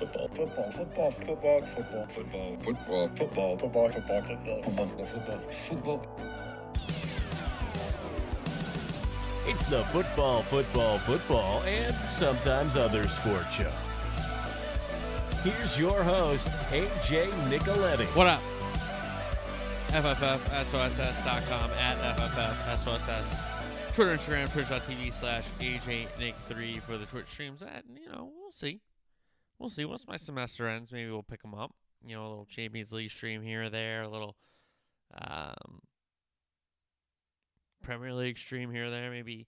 football, football, football, football, football, football, football, football, football, football, football, football, football, football. It's the football, football, football, and sometimes other sport show. Here's your host, AJ Nicoletti. What up? FFFSOSS.com at FFFSOSS. Twitter, Instagram, twitch.tv slash AJNick3 for the Twitch streams. And, you know, we'll see. We'll see. Once my semester ends, maybe we'll pick them up. You know, a little Champions League stream here or there, a little um, Premier League stream here or there, maybe.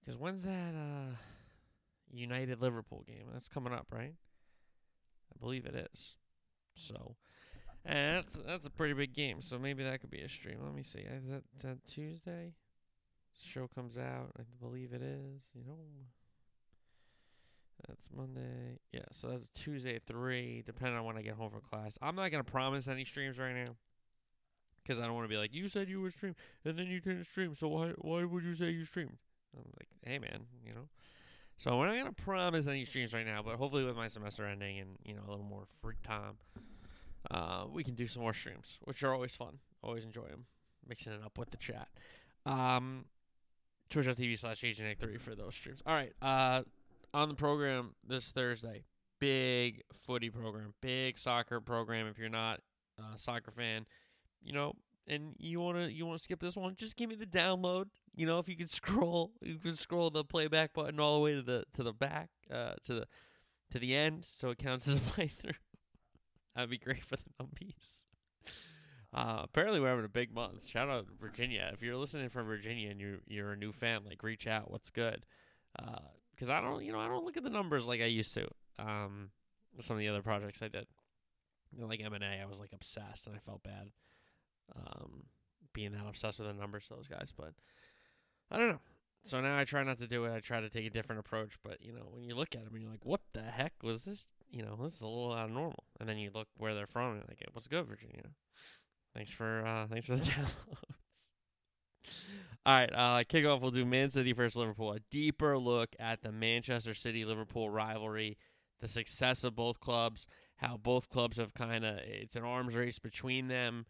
Because when's that uh, United Liverpool game? That's coming up, right? I believe it is. So, and that's that's a pretty big game. So maybe that could be a stream. Let me see. Is that, is that Tuesday? show comes out. I believe it is. You know, that's Monday. Yeah, so that's Tuesday at three, depending on when I get home from class. I'm not gonna promise any streams right now, because I don't want to be like you said you would stream and then you didn't stream. So why why would you say you streamed? I'm like, hey man, you know. So we're not gonna promise any streams right now, but hopefully with my semester ending and you know a little more free time, uh, we can do some more streams, which are always fun. Always enjoy them, mixing it up with the chat. Um, twitch.tv slash AJNick3 for those streams. All right. Uh, on the program this Thursday, big footy program, big soccer program. If you're not a soccer fan, you know, and you wanna you wanna skip this one, just give me the download. You know, if you could scroll, you can scroll the playback button all the way to the to the back, uh, to the to the end, so it counts as a playthrough. That'd be great for the numbies. Uh, apparently, we're having a big month. Shout out Virginia. If you're listening from Virginia and you're you're a new fan, like reach out. What's good? Because I don't, you know, I don't look at the numbers like I used to. Um, some of the other projects I did, like M and A, I was like obsessed, and I felt bad, um, being that obsessed with the numbers. Of those guys, but I don't know. So now I try not to do it. I try to take a different approach. But you know, when you look at them and you're like, "What the heck was this?" You know, this is a little out of normal. And then you look where they're from and like, "What's good, Virginia?" Thanks for uh, thanks for the downloads. All right, uh, kickoff. We'll do Man City versus Liverpool. A deeper look at the Manchester City Liverpool rivalry, the success of both clubs, how both clubs have kind of it's an arms race between them.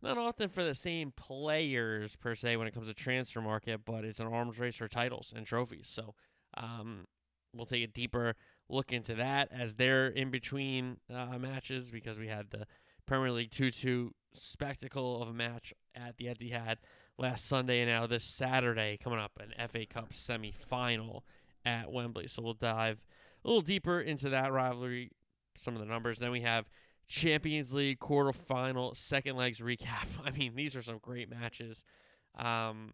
Not often for the same players per se when it comes to transfer market, but it's an arms race for titles and trophies. So um, we'll take a deeper look into that as they're in between uh, matches because we had the Premier League 2 2 spectacle of a match at the Etihad last Sunday and now this Saturday coming up an FA Cup semi-final at Wembley. So we'll dive a little deeper into that rivalry, some of the numbers. Then we have Champions League quarterfinal second legs recap. I mean, these are some great matches. Um,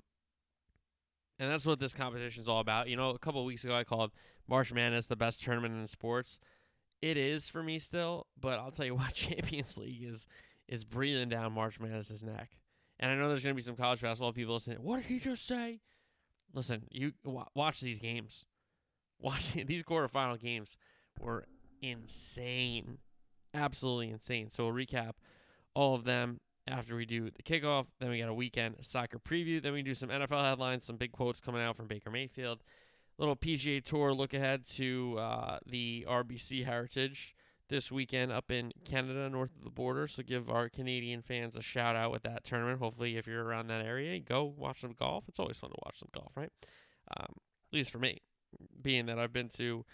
and that's what this competition is all about. You know, a couple weeks ago I called March Madness the best tournament in sports. It is for me still, but I'll tell you what, Champions League is is breathing down March Madness's neck. And I know there's going to be some college basketball people listening. What did he just say? Listen, you w- watch these games. Watch these quarterfinal games were insane, absolutely insane. So we'll recap all of them after we do the kickoff. Then we got a weekend soccer preview. Then we do some NFL headlines, some big quotes coming out from Baker Mayfield. Little PGA Tour look ahead to uh, the RBC Heritage this weekend up in Canada, north of the border. So give our Canadian fans a shout out with that tournament. Hopefully, if you're around that area, go watch some golf. It's always fun to watch some golf, right? Um, at least for me, being that I've been to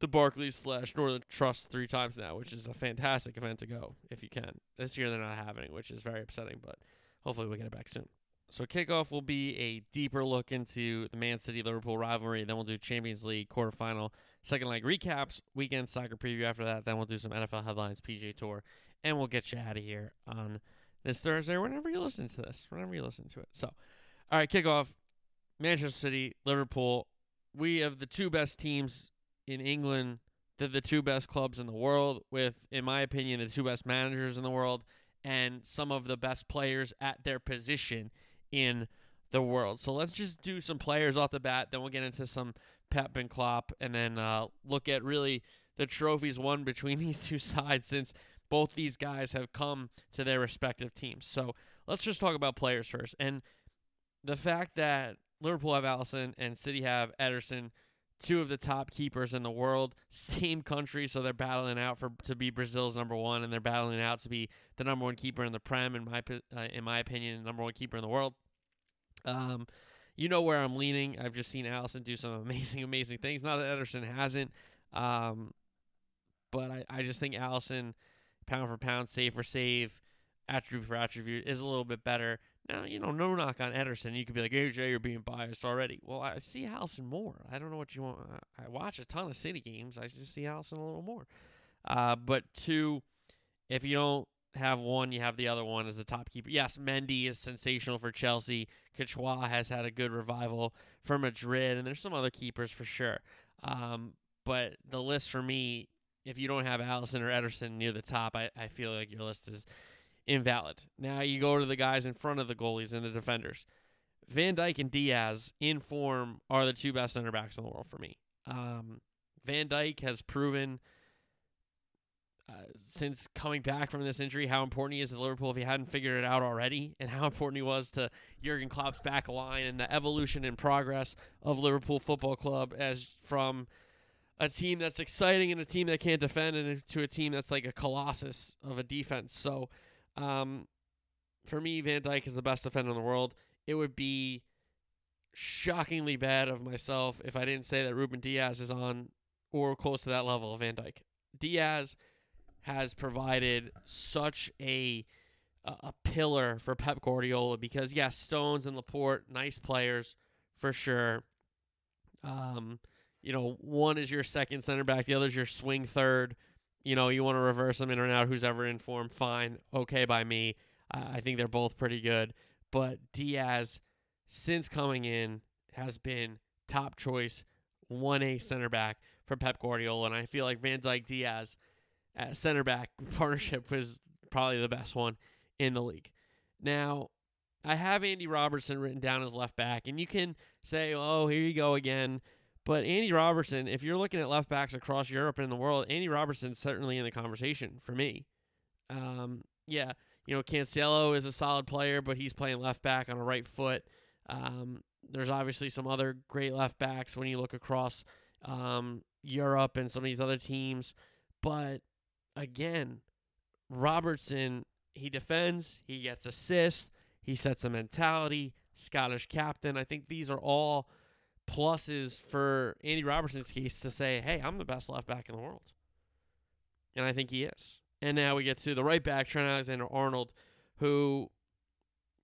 the Barclays slash Northern Trust three times now, which is a fantastic event to go if you can. This year they're not having, which is very upsetting, but hopefully we get it back soon. So kickoff will be a deeper look into the Man City Liverpool rivalry. Then we'll do Champions League quarterfinal second leg recaps, weekend soccer preview after that. Then we'll do some NFL headlines, PGA Tour, and we'll get you out of here on this Thursday, whenever you listen to this, whenever you listen to it. So, all right, kickoff Manchester City, Liverpool. We have the two best teams in England. They're the two best clubs in the world, with, in my opinion, the two best managers in the world and some of the best players at their position in the world. So let's just do some players off the bat. Then we'll get into some Pep and Klopp, and then uh, look at really the trophies won between these two sides since both these guys have come to their respective teams. So let's just talk about players first. And the fact that Liverpool have Alisson and City have Ederson, two of the top keepers in the world, same country, so they're battling out for to be Brazil's number one, and they're battling out to be the number one keeper in the Prem, in my uh, in my opinion, number one keeper in the world. Um, you know where I'm leaning. I've just seen Alisson do some amazing, amazing things. Not that Ederson hasn't, um, but I, I just think Alisson, pound for pound, save for save, attribute for attribute, is a little bit better. Now, you know, no knock on Ederson. You could be like, AJ, you're being biased already. Well, I see Alisson more. I don't know what you want. I watch a ton of City games. I just see Alisson a little more. Uh, but two, if you don't have one, you have the other one as the top keeper. Yes, Mendy is sensational for Chelsea. Courtois has had a good revival for Madrid, and there's some other keepers for sure. Um, but the list for me, if you don't have Alisson or Ederson near the top, I, I feel like your list is invalid. Now you go to the guys in front of the goalies and the defenders. Van Dijk and Dias in form are the two best center backs in the world for me. Um, Van Dijk has proven uh, since coming back from this injury how important he is to Liverpool if he hadn't figured it out already, and how important he was to Jurgen Klopp's back line and the evolution and progress of Liverpool Football Club as from a team that's exciting and a team that can't defend and to a team that's like a colossus of a defense. So um, for me, Van Dijk is the best defender in the world. It would be shockingly bad of myself if I didn't say that Ruben Dias is on or close to that level of Van Dijk. Dias has provided such a a pillar for Pep Guardiola because yes, Stones and Laporte, nice players for sure. Um, you know, one is your second center back, the other is your swing third. You know, you want to reverse them in or out. Who's ever in form, fine, okay by me. Uh, I think they're both pretty good. But Dias, since coming in, has been top choice, 1A center back for Pep Guardiola. And I feel like Van Dijk Dias at center back partnership was probably the best one in the league. Now, I have Andy Robertson written down as left back, and you can say, oh, here you go again. But Andy Robertson, if you're looking at left backs across Europe and the world, Andy Robertson's certainly in the conversation for me. Um, yeah, you know, Cancelo is a solid player, but he's playing left back on a right foot. Um, there's obviously some other great left backs when you look across um, Europe and some of these other teams. But again, Robertson, he defends, he gets assists, he sets a mentality, Scottish captain. I think these are all – pluses for Andy Robertson's case to say, hey, I'm the best left back in the world. And I think he is. And now we get to the right back, Trent Alexander Arnold, who,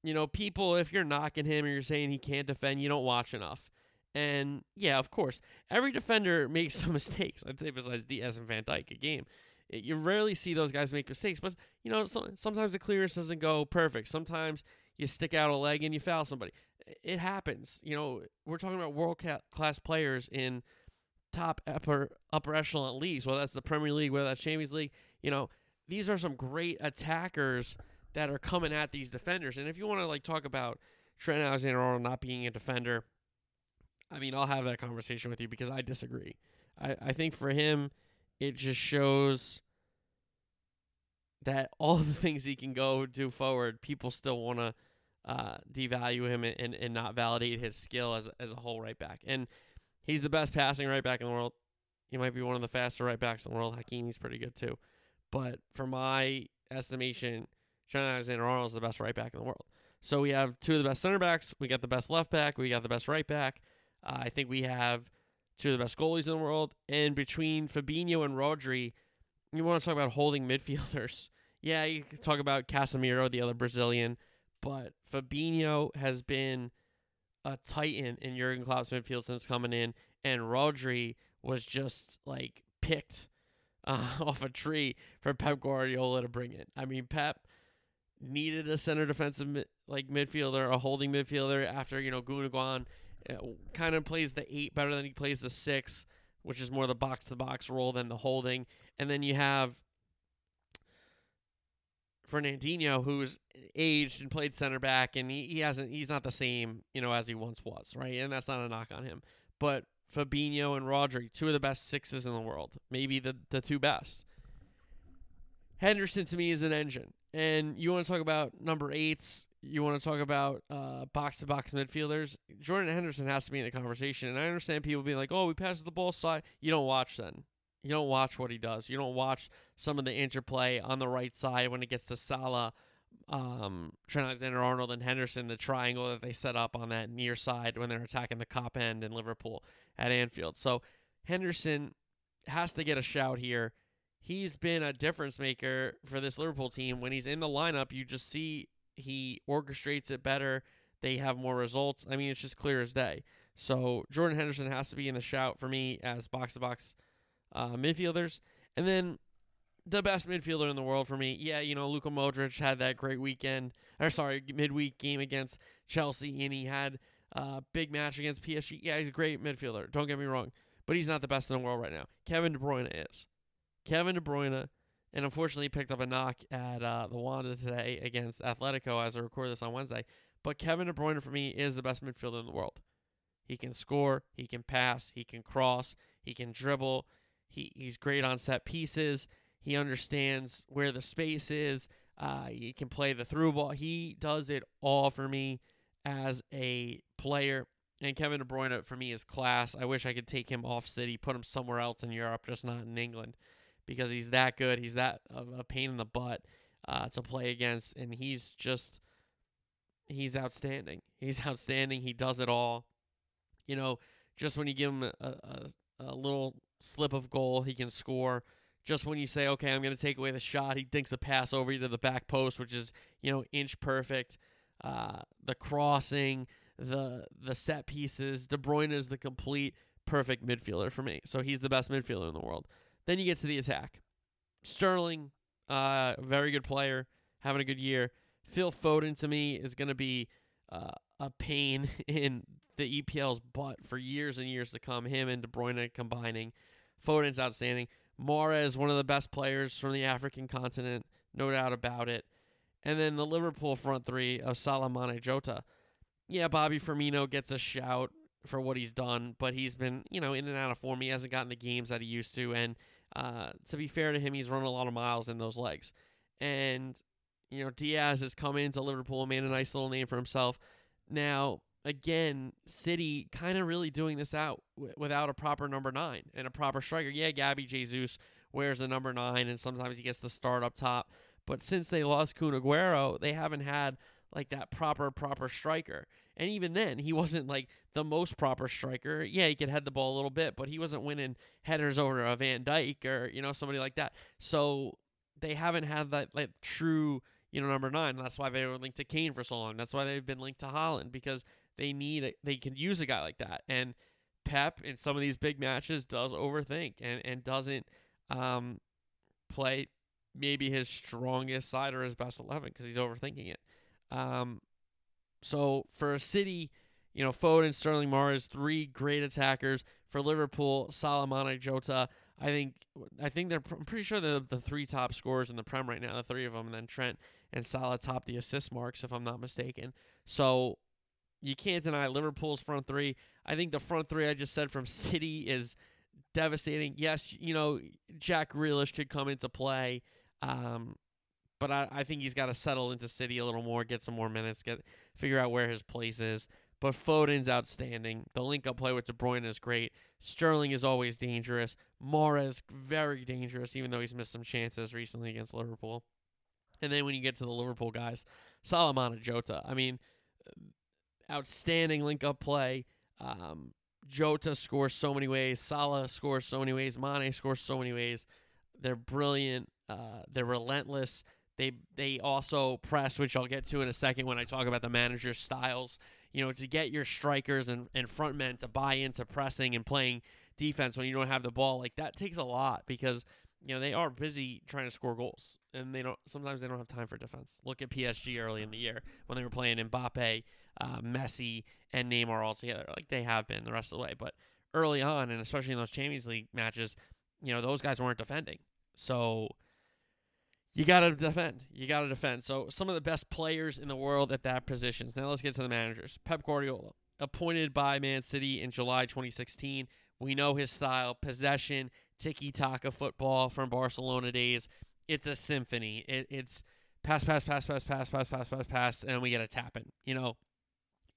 you know, people, if you're knocking him or you're saying he can't defend, you don't watch enough. And yeah, of course, every defender makes some mistakes. I'd say besides Dias and Van Dijk a game. You rarely see those guys make mistakes, but you know, sometimes the clearance doesn't go perfect. Sometimes you stick out a leg and you foul somebody it happens. You know, we're talking about world class players in top upper upper echelon leagues, whether that's the Premier League, whether that's Champions League. You know, these are some great attackers that are coming at these defenders. And if you want to like talk about Trent Alexander-Arnold not being a defender, I mean, I'll have that conversation with you because I disagree. I, I think for him, it just shows that all the things he can go do forward, people still want to uh, devalue him and, and not validate his skill as, as a whole right back. And he's the best passing right back in the world. He might be one of the faster right backs in the world. Hakimi's pretty good too. But for my estimation, Trent Alexander Arnold is the best right back in the world. So we have two of the best center backs. We got the best left back. We got the best right back. Uh, I think we have two of the best goalies in the world. And between Fabinho and Rodri, you want to talk about holding midfielders. Yeah, you can talk about Casemiro, the other Brazilian but Fabinho has been a titan in Jurgen Klopp's midfield since coming in, and Rodri was just like picked uh, off a tree for Pep Guardiola to bring in. I mean, Pep needed a center defensive mid- like midfielder, a holding midfielder after you know Gundogan uh, kind of plays the eight better than he plays the six, which is more the box to box role than the holding. And then you have Fernandinho, who's aged and played center back, and he, he hasn't he's not the same you know as he once was, right? And that's not a knock on him. But Fabinho and Rodri, two of the best sixes in the world, maybe the the two best. Henderson to me is an engine, and you want to talk about number eights. you want to talk about uh, box-to-box midfielders? Jordan Henderson has to be in the conversation, and I understand people being like, "Oh, we passed the ball side." You don't watch then. You don't watch what he does. You don't watch some of the interplay on the right side when it gets to Salah, um, Trent Alexander-Arnold, and Henderson. The triangle that they set up on that near side when they're attacking the Kop end in Liverpool at Anfield. So Henderson has to get a shout here. He's been a difference maker for this Liverpool team. When he's in the lineup, you just see he orchestrates it better. They have more results. I mean, it's just clear as day. So Jordan Henderson has to be in the shout for me as box to box midfielders. And then the best midfielder in the world for me, yeah, you know, Luka Modric had that great weekend, or sorry, midweek game against Chelsea, and he had a big match against PSG. Yeah, he's a great midfielder. Don't get me wrong, but he's not the best in the world right now. Kevin De Bruyne is. Kevin De Bruyne and unfortunately picked up a knock at uh, the Wanda today against Atletico as I record this on Wednesday. But Kevin De Bruyne for me is the best midfielder in the world. He can score, he can pass, he can cross, he can dribble. He he's great on set pieces. He understands where the space is. Uh, he can play the through ball. He does it all for me as a player. And Kevin De Bruyne for me is class. I wish I could take him off City, put him somewhere else in Europe, just not in England because he's that good. He's that a pain in the butt uh, to play against, and he's just he's outstanding. He's outstanding. He does it all. You know, just when you give him a, a, a little slip of goal, he can score. Just when you say, okay, I'm going to take away the shot, he dinks a pass over you to the back post, which is you know inch perfect. Uh, the crossing, the the set pieces. De Bruyne is the complete perfect midfielder for me. So he's the best midfielder in the world. Then you get to the attack. Sterling, uh, very good player, having a good year. Phil Foden to me is going to be uh, a pain in the EPL's butt for years and years to come. Him and De Bruyne combining. Foden's outstanding. Mahrez is one of the best players from the African continent, no doubt about it. And then the Liverpool front three of Salah, Mane, Jota. Yeah, Bobby Firmino gets a shout for what he's done, but he's been, you know, in and out of form. He hasn't gotten the games that he used to, and uh, to be fair to him, he's run a lot of miles in those legs. And you know, Diaz has come into Liverpool and made a nice little name for himself. Now, again, City kind of really doing this out w- without a proper number nine and a proper striker. Yeah, Gabby Jesus wears the number nine, and sometimes he gets the start up top. But since they lost Kun Aguero, they haven't had like that proper proper striker. And even then, he wasn't like the most proper striker. Yeah, he could head the ball a little bit, but he wasn't winning headers over a Van Dijk or you know somebody like that. So they haven't had that like true you know number nine. That's why they were linked to Kane for so long. That's why they've been linked to Haaland because they need a, they can use a guy like that. And Pep in some of these big matches does overthink and and doesn't um play maybe his strongest side or his best eleven because he's overthinking it. Um, so for a City, you know, Foden, Sterling, Mahrez, three great attackers. For Liverpool, Salah Mane, Jota. I think I think they're I'm pretty sure they're the three top scorers in the Prem right now, the three of them, and then Trent and Salah top the assist marks if I'm not mistaken. So you can't deny Liverpool's front three. I think the front three I just said from City is devastating. Yes, you know Jack Grealish could come into play. Um, but I, I think he's got to settle into City a little more, get some more minutes, get figure out where his place is. But Foden's outstanding. The link up play with De Bruyne is great. Sterling is always dangerous. Mahrez very dangerous, even though he's missed some chances recently against Liverpool. And then when you get to the Liverpool guys, Salamana Jota. I mean, outstanding link up play. Um, Jota scores so many ways. Salah scores so many ways. Mane scores so many ways. They're brilliant. Uh, they're relentless. They they also press, which I'll get to in a second when I talk about the manager styles. You know, to get your strikers and, and front men to buy into pressing and playing defense when you don't have the ball, like that takes a lot because you know they are busy trying to score goals and they don't sometimes they don't have time for defense. Look at PSG early in the year when they were playing Mbappe, uh, Messi, and Neymar all together, like they have been the rest of the way. But early on, and especially in those Champions League matches, you know those guys weren't defending, so you got to defend. You got to defend. So some of the best players in the world at that positions. Now let's get to the managers. Pep Guardiola, appointed by Man City in July 2016. We know his style, possession, tiki taka football from Barcelona days. It's a symphony. It, it's pass, pass, pass, pass, pass, pass, pass, pass, pass, and we get a tap in. You know,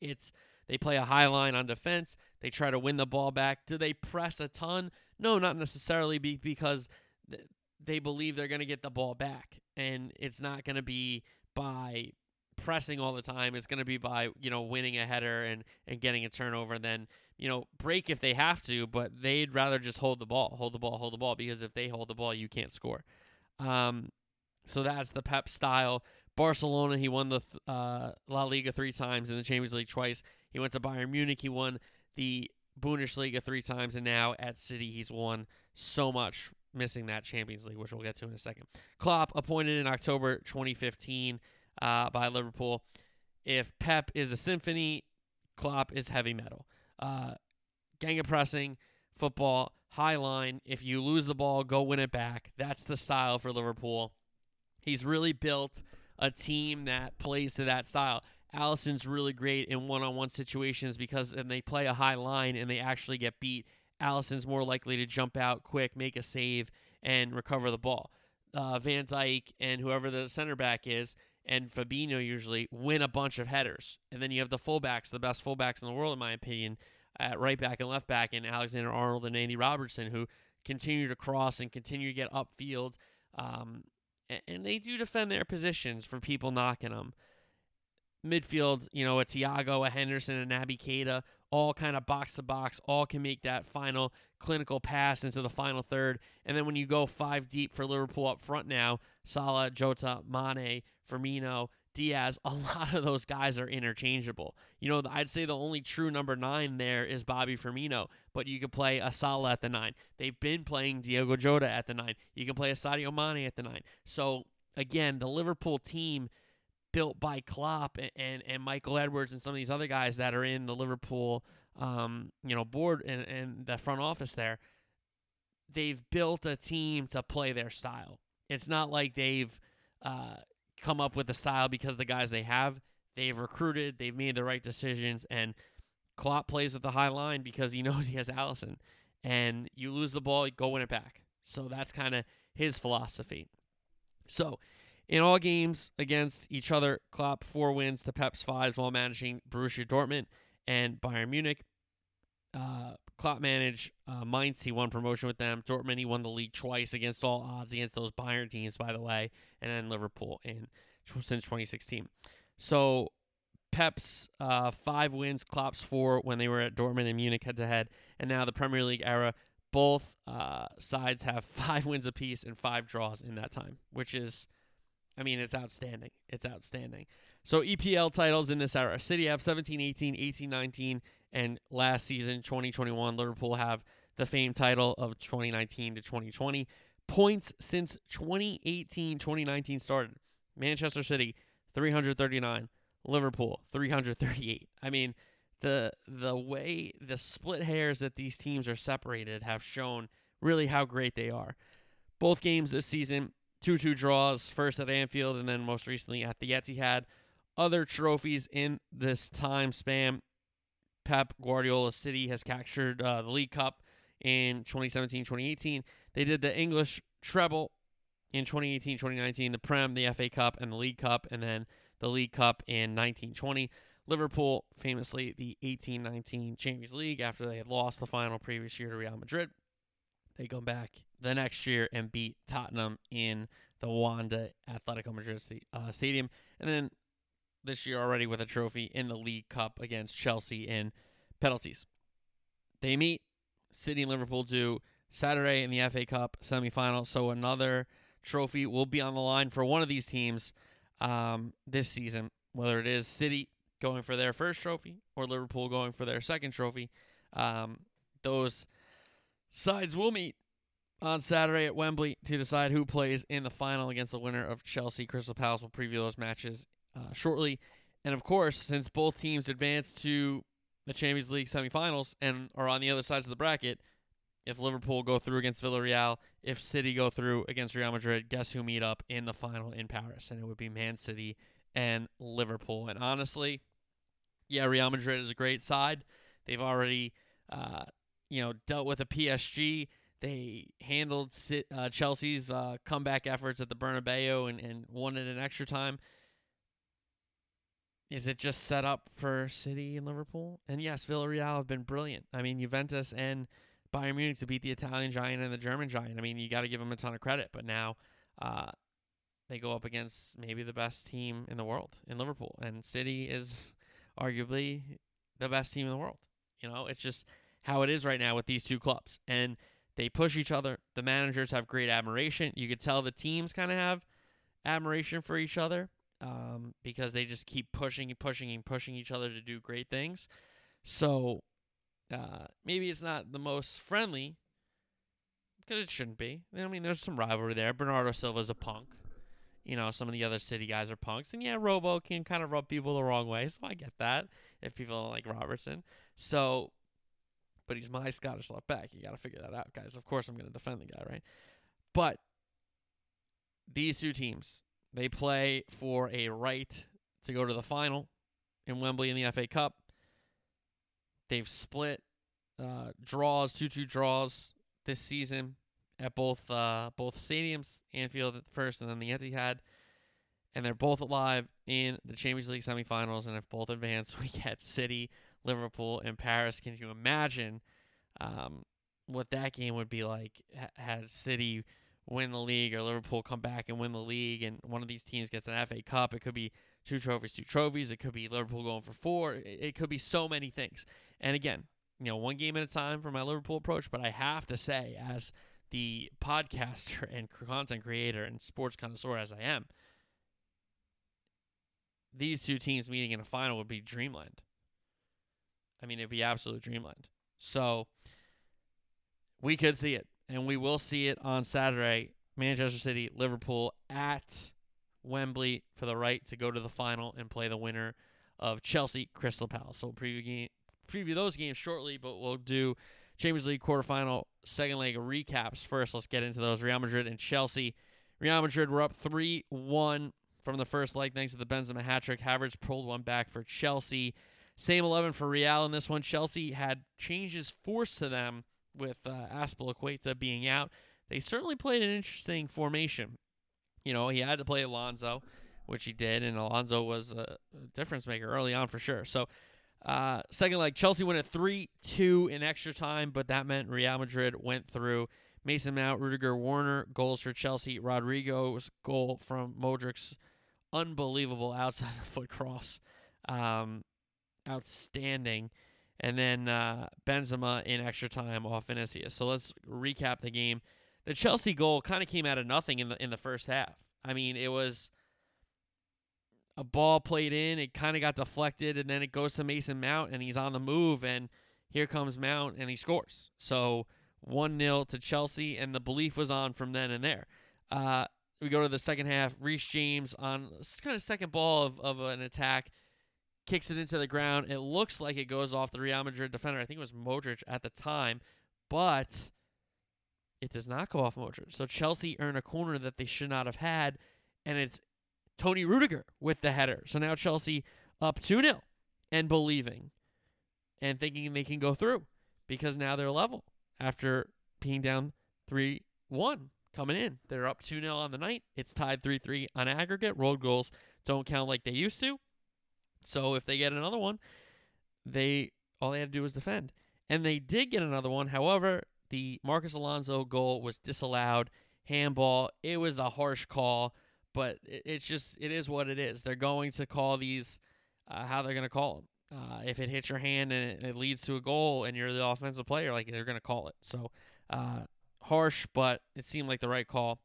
it's they play a high line on defense. They try to win the ball back. Do they press a ton? No, not necessarily be, because th- they believe they're going to get the ball back. And it's not going to be by pressing all the time. It's going to be by, you know, winning a header and, and getting a turnover. And then, you know, break if they have to, but they'd rather just hold the ball, hold the ball, hold the ball, because if they hold the ball, you can't score. Um, so that's the Pep style. Barcelona, he won the uh, La Liga three times and the Champions League twice. He went to Bayern Munich. He won the Bundesliga three times, and now at City, he's won so much, missing that Champions League, which we'll get to in a second. Klopp appointed in October 2015 uh, by Liverpool. If Pep is a symphony, Klopp is heavy metal. Uh, gegenpressing, football, high line. If you lose the ball, go win it back. That's the style for Liverpool. He's really built a team that plays to that style. Alisson's really great in one-on-one situations because when they play a high line and they actually get beat, Alisson's more likely to jump out quick, make a save, and recover the ball. Uh, Van Dijk and whoever the center back is, and Fabinho usually win a bunch of headers. And then you have the fullbacks, the best fullbacks in the world, in my opinion, at right back and left back, and Alexander Arnold and Andy Robertson, who continue to cross and continue to get upfield. Um, and they do defend their positions for people knocking them. Midfield, you know, a Thiago, a Henderson, a Naby Keita, all kind of box to box, all can make that final clinical pass into the final third. And then when you go five deep for Liverpool up front now, Salah, Jota, Mane, Firmino, Diaz, a lot of those guys are interchangeable. You know, I'd say the only true number nine there is Bobby Firmino, but you could play a Salah at the nine. They've been playing Diogo Jota at the nine. You can play a Sadio Mane at the nine. So again, the Liverpool team built by Klopp and, and, and Michael Edwards and some of these other guys that are in the Liverpool, um, you know, board and, and the front office there, they've built a team to play their style. It's not like they've uh, come up with the style because the guys they have. They've recruited, they've made the right decisions, and Klopp plays with the high line because he knows he has Alisson. And you lose the ball, go win it back. So that's kind of his philosophy. So in all games against each other, Klopp four wins to Pep's five while managing Borussia Dortmund and Bayern Munich. Uh, Klopp managed uh, Mainz. He won promotion with them. Dortmund, he won the league twice against all odds against those Bayern teams, by the way, and then Liverpool in since 2016. So Pep's uh, five wins, Klopp's four when they were at Dortmund and Munich head to head, and now the Premier League era. Both uh, sides have five wins apiece and five draws in that time, which is, I mean, it's outstanding. It's outstanding. So EPL titles in this era City have 17 18, 18 19, and last season, 2021, Liverpool have the famed title of 2019 to 2020. Points since 2018 2019 started. Manchester City, 339. Liverpool, 338. I mean, the the way the split hairs that these teams are separated have shown really how great they are. Both games this season, 2 2 draws, first at Anfield and then most recently at the Etihad other trophies in this time span. Pep Guardiola City has captured uh, the League Cup in 2017 2018. They did the English treble in 2018 2019, the Prem, the FA Cup, and the League Cup, and then the League Cup in 1920. Liverpool, famously, the 18 19 Champions League after they had lost the final previous year to Real Madrid. They come back the next year and beat Tottenham in the Wanda Atletico Madrid uh, Stadium. And then this year already with a trophy in the League Cup against Chelsea in penalties. They meet City and Liverpool do Saturday in the FA Cup semifinal, so another trophy will be on the line for one of these teams um, this season, whether it is City going for their first trophy or Liverpool going for their second trophy. Um, those sides will meet on Saturday at Wembley to decide who plays in the final against the winner of Chelsea Crystal Palace. We'll preview those matches uh, shortly. And of course, since both teams advanced to the Champions League semifinals and are on the other sides of the bracket, if Liverpool go through against Villarreal, if City go through against Real Madrid, guess who meet up in the final in Paris? And it would be Man City and Liverpool. And honestly, yeah, Real Madrid is a great side. They've already, uh, you know, dealt with a PSG. They handled uh, Chelsea's uh, comeback efforts at the Bernabeu and, and won it in extra time. Is it just set up for City and Liverpool? And yes, Villarreal have been brilliant. I mean, Juventus and Bayern Munich to beat the Italian giant and the German giant. I mean, you got to give them a ton of credit. But now uh, they go up against maybe the best team in the world in Liverpool, and City is arguably the best team in the world. You know, it's just how it is right now with these two clubs, and they push each other. The managers have great admiration. You could tell the teams kind of have admiration for each other um, because they just keep pushing and pushing and pushing each other to do great things. So uh, maybe it's not the most friendly because it shouldn't be. I mean, there's some rivalry there. Bernardo Silva's a punk. You know, some of the other city guys are punks. And yeah, Robo can kind of rub people the wrong way. So I get that if people don't like Robertson. So, but he's my Scottish left back. You got to figure that out, guys. Of course, I'm going to defend the guy, right? But these two teams, they play for a right to go to the final in Wembley in the FA Cup. They've split uh, draws, two-two draws this season at both uh, both stadiums, Anfield at first, and then the Etihad. And they're both alive in the Champions League semifinals. And if both advance, we get City, Liverpool, and Paris. Can you imagine um, what that game would be like had City win the league or Liverpool come back and win the league and one of these teams gets an FA Cup? It could be two trophies, two trophies. It could be Liverpool going for four. It could be so many things. And again, you know, one game at a time for my Liverpool approach, but I have to say, as the podcaster and content creator and sports connoisseur as I am, these two teams meeting in a final would be dreamland. I mean, it'd be absolute dreamland. So we could see it, and we will see it on Saturday. Manchester City, Liverpool at Wembley for the right to go to the final and play the winner of Chelsea Crystal Palace. So we'll preview game, preview those games shortly, but we'll do Champions League quarterfinal second leg recaps first. Let's get into those. Real Madrid and Chelsea. Real Madrid were up 3 1 from the first leg thanks to the Benzema hat trick. Havertz pulled one back for Chelsea. Same 11 for Real in this one. Chelsea had changes forced to them with uh, Azpilicueta being out. They certainly played an interesting formation. You know, he had to play Alonso, which he did, and Alonso was a difference maker early on for sure. So uh, second leg, Chelsea went at 3 2 in extra time, but that meant Real Madrid went through. Mason Mount, Rudiger, Werner, goals for Chelsea. Rodrygo's goal from Modric's unbelievable outside the foot cross. Um, outstanding. And then uh, Benzema in extra time off Vinicius. So let's recap the game. The Chelsea goal kind of came out of nothing in the in the first half. I mean, it was a ball played in, it kind of got deflected, and then it goes to Mason Mount, and he's on the move, and here comes Mount, and he scores. So 1 0 to Chelsea, and the belief was on from then and there. Uh, we go to the second half. Reece James on kind of second ball of, of an attack kicks it into the ground. It looks like it goes off the Real Madrid defender. I think it was Modric at the time, but it does not go off Modric. So Chelsea earn a corner that they should not have had, and it's Tony Rudiger with the header. So now Chelsea up 2 0 and believing and thinking they can go through because now they're level after being down 3 1 coming in. They're up 2 0 on the night. It's tied 3 3 on aggregate. Road goals don't count like they used to. So if they get another one, they all they had to do was defend. And they did get another one. However, the Marcos Alonso goal was disallowed. Handball. It was a harsh call but it's just it is what it is. They're going to call these uh, how they're going to call them. Uh, if it hits your hand and it, it, leads to a goal and you're the offensive player, like they're going to call it. So uh, harsh, but it seemed like the right call.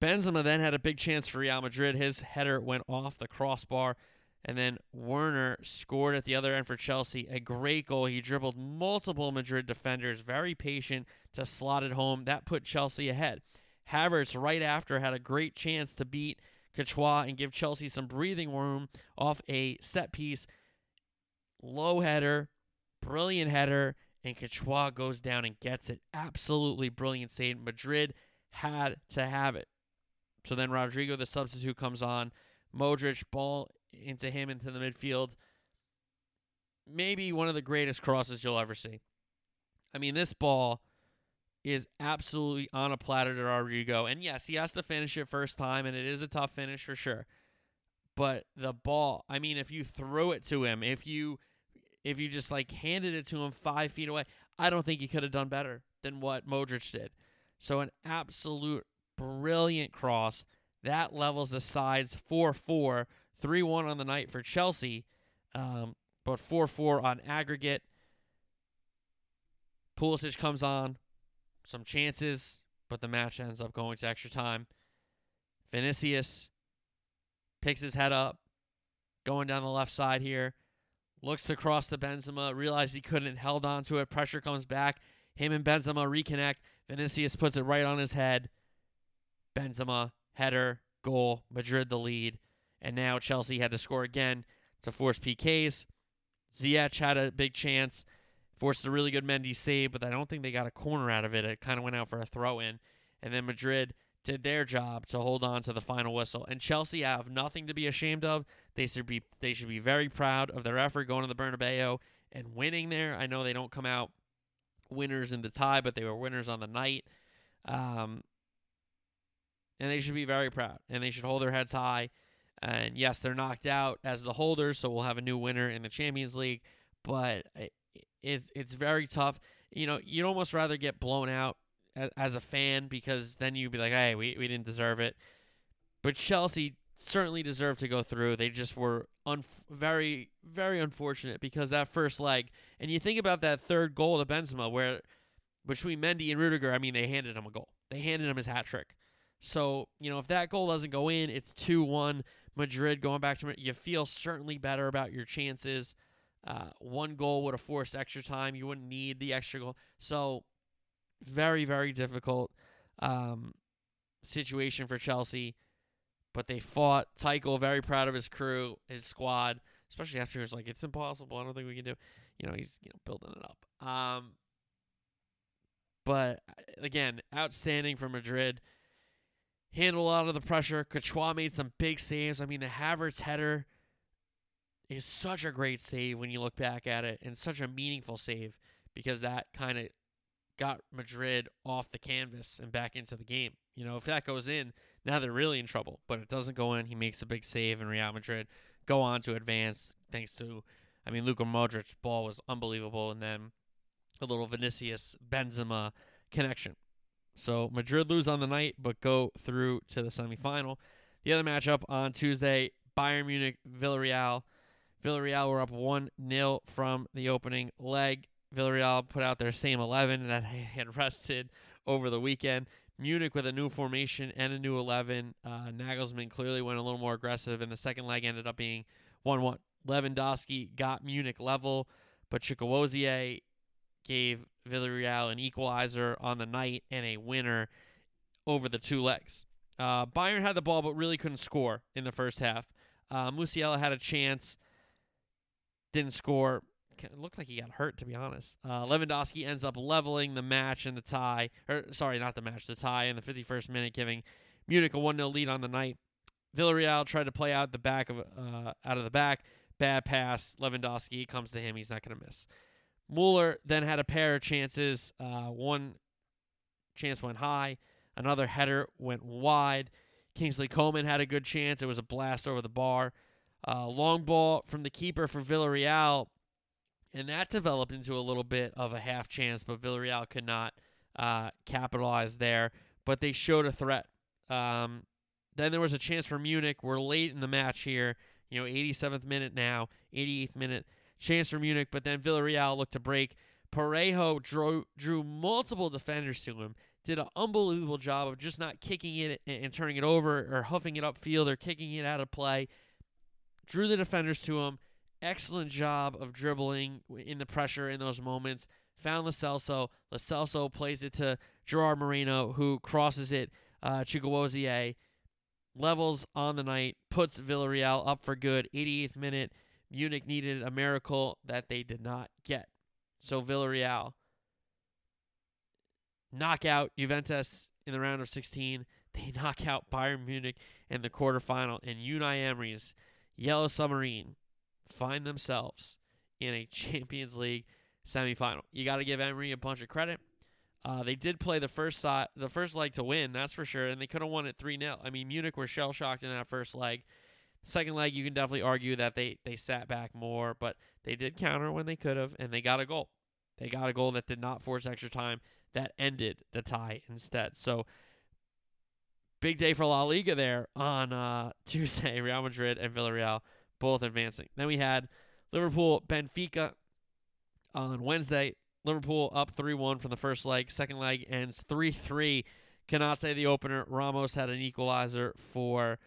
Benzema then had a big chance for Real Madrid. His header went off the crossbar. And then Werner scored at the other end for Chelsea. A great goal. He dribbled multiple Madrid defenders, very patient to slot it home. That put Chelsea ahead. Havertz right after had a great chance to beat Courtois and give Chelsea some breathing room off a set piece. Low header, brilliant header, and Courtois goes down and gets it. Absolutely brilliant save. Madrid had to have it. So then Rodrygo, the substitute, comes on. Modric, ball into him into the midfield. Maybe one of the greatest crosses you'll ever see. I mean, this ball is absolutely on a platter to Rodrygo. And yes, he has to finish it first time, and it is a tough finish for sure. But the ball, I mean, if you throw it to him, if you if you just like handed it to him five feet away, I don't think he could have done better than what Modric did. So an absolute brilliant cross that levels the sides 4-4, 3-1 on the night for Chelsea, um, but 4-4 on aggregate. Pulisic comes on, some chances, but the match ends up going to extra time. Vinicius picks his head up, going down the left side here, looks to cross the Benzema, realized he couldn't, held on to it. Pressure comes back. Him and Benzema reconnect. Vinicius puts it right on his head. Benzema, header, goal, Madrid the lead. And now Chelsea had to score again to force PKs. Ziyech had a big chance, forced a really good Mendy save, but I don't think they got a corner out of it. It kind of went out for a throw in. And then Madrid did their job to hold on to the final whistle. And Chelsea have nothing to be ashamed of. They should be they should be very proud of their effort going to the Bernabeu and winning there. I know they don't come out winners in the tie, but they were winners on the night. Um, and they should be very proud and they should hold their heads high. And yes, they're knocked out as the holders, so we'll have a new winner in the Champions League. But it's it's very tough. You know, you'd almost rather get blown out as a fan because then you'd be like, hey, we, we didn't deserve it. But Chelsea certainly deserved to go through. They just were un- very, very unfortunate because that first leg, and you think about that third goal to Benzema, where between Mendy and Rudiger, I mean, they handed him a goal. They handed him his hat trick. So, you know, if that goal doesn't go in, it's 2 1. Madrid going back to you feel certainly better about your chances. Uh, one goal would have forced extra time. You wouldn't need the extra goal. So, very, very difficult um, situation for Chelsea. But they fought. Tuchel, very proud of his crew, his squad, especially after he was like, it's impossible. I don't think we can do You know, he's you know building it up. Um, but uh, again, outstanding for Madrid. Handled a lot of the pressure. Courtois made some big saves. I mean, the Havertz header is such a great save when you look back at it, and such a meaningful save because that kind of got Madrid off the canvas and back into the game. You know, if that goes in, now they're really in trouble. But it doesn't go in. He makes a big save, and Real Madrid go on to advance thanks to, I mean, Luka Modric's ball was unbelievable, and then a little Vinicius Benzema connection. So Madrid lose on the night, but go through to the semifinal. The other matchup on Tuesday, Bayern Munich, Villarreal. Villarreal were up 1 0 from the opening leg. Villarreal put out their same 11 that they had rested over the weekend. Munich with a new formation and a new 11. Uh, Nagelsmann clearly went a little more aggressive, and the second leg ended up being 1 1. Lewandowski got Munich level, but Chukwueze gave Villarreal an equalizer on the night and a winner over the two legs. Uh, Bayern had the ball, but really couldn't score in the first half. Uh, Musiala had a chance, didn't score it looked like he got hurt, to be honest. Uh, Lewandowski ends up leveling the match in the tie, or sorry, not the match, the tie in the 51st minute, giving Munich a 1 0 lead on the night. Villarreal tried to play out the back of uh, out of the back, bad pass. Lewandowski comes to him, he's not going to miss. Mueller then had a pair of chances. Uh, one chance went high, another header went wide. Kingsley Coman had a good chance. It was a blast over the bar. Uh, long ball from the keeper for Villarreal and that developed into a little bit of a half chance, but Villarreal could not uh, capitalize there. But they showed a threat. Um, then there was a chance for Munich. We're late in the match here. You know, 87th minute now, 88th minute. Chance for Munich, but then Villarreal looked to break. Parejo drew, drew multiple defenders to him. Did an unbelievable job of just not kicking it and, and turning it over or huffing it upfield or kicking it out of play. Drew the defenders to him excellent job of dribbling in the pressure in those moments. Found Lo Celso. Lo Celso plays it to Gerard Moreno, who crosses it. Uh, levels on the night, puts Villarreal up for good. 88th minute. Munich needed a miracle that they did not get. So Villarreal knock out Juventus in the round of 16. They knock out Bayern Munich in the quarterfinal, and Unai Emery's Yellow Submarine find themselves in a Champions League semifinal. You got to give Emery a bunch of credit. Uh, they did play the first side, the first leg to win, that's for sure, and they could have won it three 0 I mean, Munich were shell shocked in that first leg. Second leg, you can definitely argue that they they sat back more, but they did counter when they could have, and they got a goal. They got a goal that did not force extra time that ended the tie instead. So big day for La Liga there on uh, Tuesday. Real Madrid and Villarreal both advancing. Then we had Liverpool Benfica on Wednesday. Liverpool up 3 1 from the first leg. Second leg ends 3 3. Cannot say the opener. Ramos had an equalizer for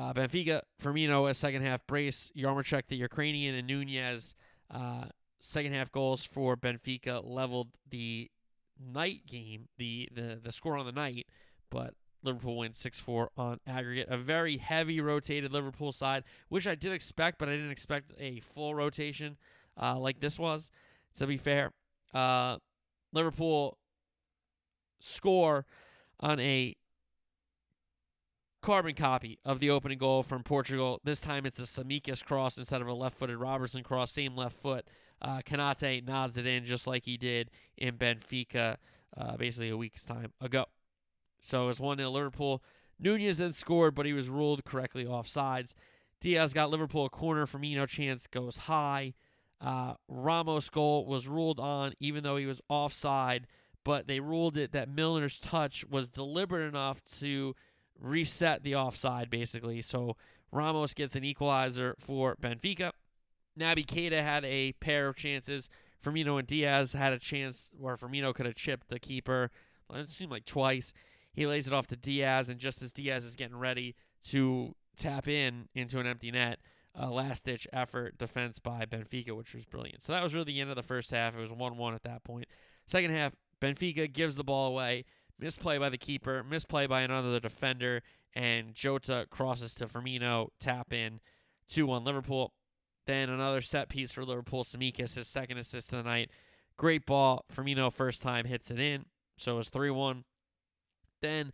uh, Benfica. Firmino, a second half brace. Yarmolenko, the Ukrainian, and Nunez, uh, second half goals for Benfica, leveled the night game, the, the, the score on the night, but Liverpool wins 6 4 on aggregate. A very heavy rotated Liverpool side, which I did expect, but I didn't expect a full rotation uh, like this was to be fair. Uh, Liverpool score on a carbon copy of the opening goal from Portugal. This time it's a Tsimikas cross instead of a left-footed Robertson cross. Same left foot. Uh, Konate nods it in just like he did in Benfica uh, basically a week's time ago. So it was 1 0 Liverpool. Nunez then scored, but he was ruled correctly offsides. Diaz got Liverpool a corner. Firmino chance goes high. Uh, Ramos' goal was ruled on, even though he was offside, but they ruled it that Milner's touch was deliberate enough to reset the offside, basically. So Ramos gets an equalizer for Benfica. Naby Keita had a pair of chances. Firmino and Diaz had a chance where Firmino could have chipped the keeper. It seemed like twice. He lays it off to Diaz, and just as Diaz is getting ready to tap in into an empty net, uh, last ditch effort defense by Benfica, which was brilliant. So that was really the end of the first half. It was 1 1 at that point. Second half, Benfica gives the ball away. Misplay by the keeper, misplay by another defender, and Jota crosses to Firmino, tap in 2 1 Liverpool. Then another set piece for Liverpool. Tsimikas, his second assist of the night. Great ball. Firmino, first time, hits it in. So it was 3 1. Then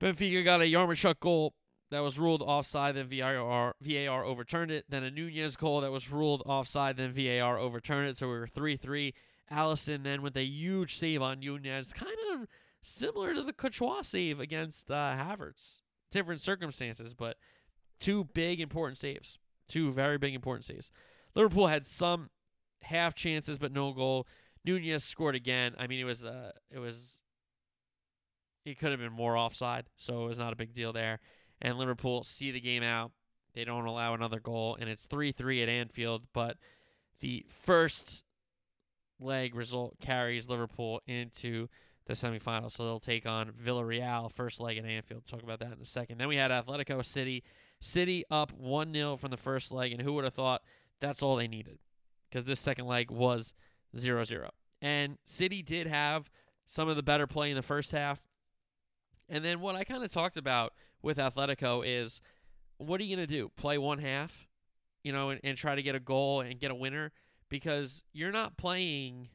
Benfica got a Yarmolenko goal that was ruled offside, then VAR VAR overturned it. Then a Nunez goal that was ruled offside, then VAR overturned it. So we were three three. Alisson then with a huge save on Nunez, kind of similar to the Courtois save against uh, Havertz. Different circumstances, but two big important saves. Two very big important saves. Liverpool had some half chances, but no goal. Nunez scored again. I mean, it was uh, it was it could have been more offside, so it was not a big deal there and Liverpool see the game out. They don't allow another goal, and it's 3 3 at Anfield. But the first leg result carries Liverpool into the semifinals. So they'll take on Villarreal, first leg at Anfield. Talk about that in a second. Then we had Atletico City. City up 1 0 from the first leg, and who would have thought that's all they needed? Because this second leg was 0 0. And City did have some of the better play in the first half. And then what I kind of talked about with Atletico is what are you going to do? Play one half, you know, and, and try to get a goal and get a winner? Because you're not playing,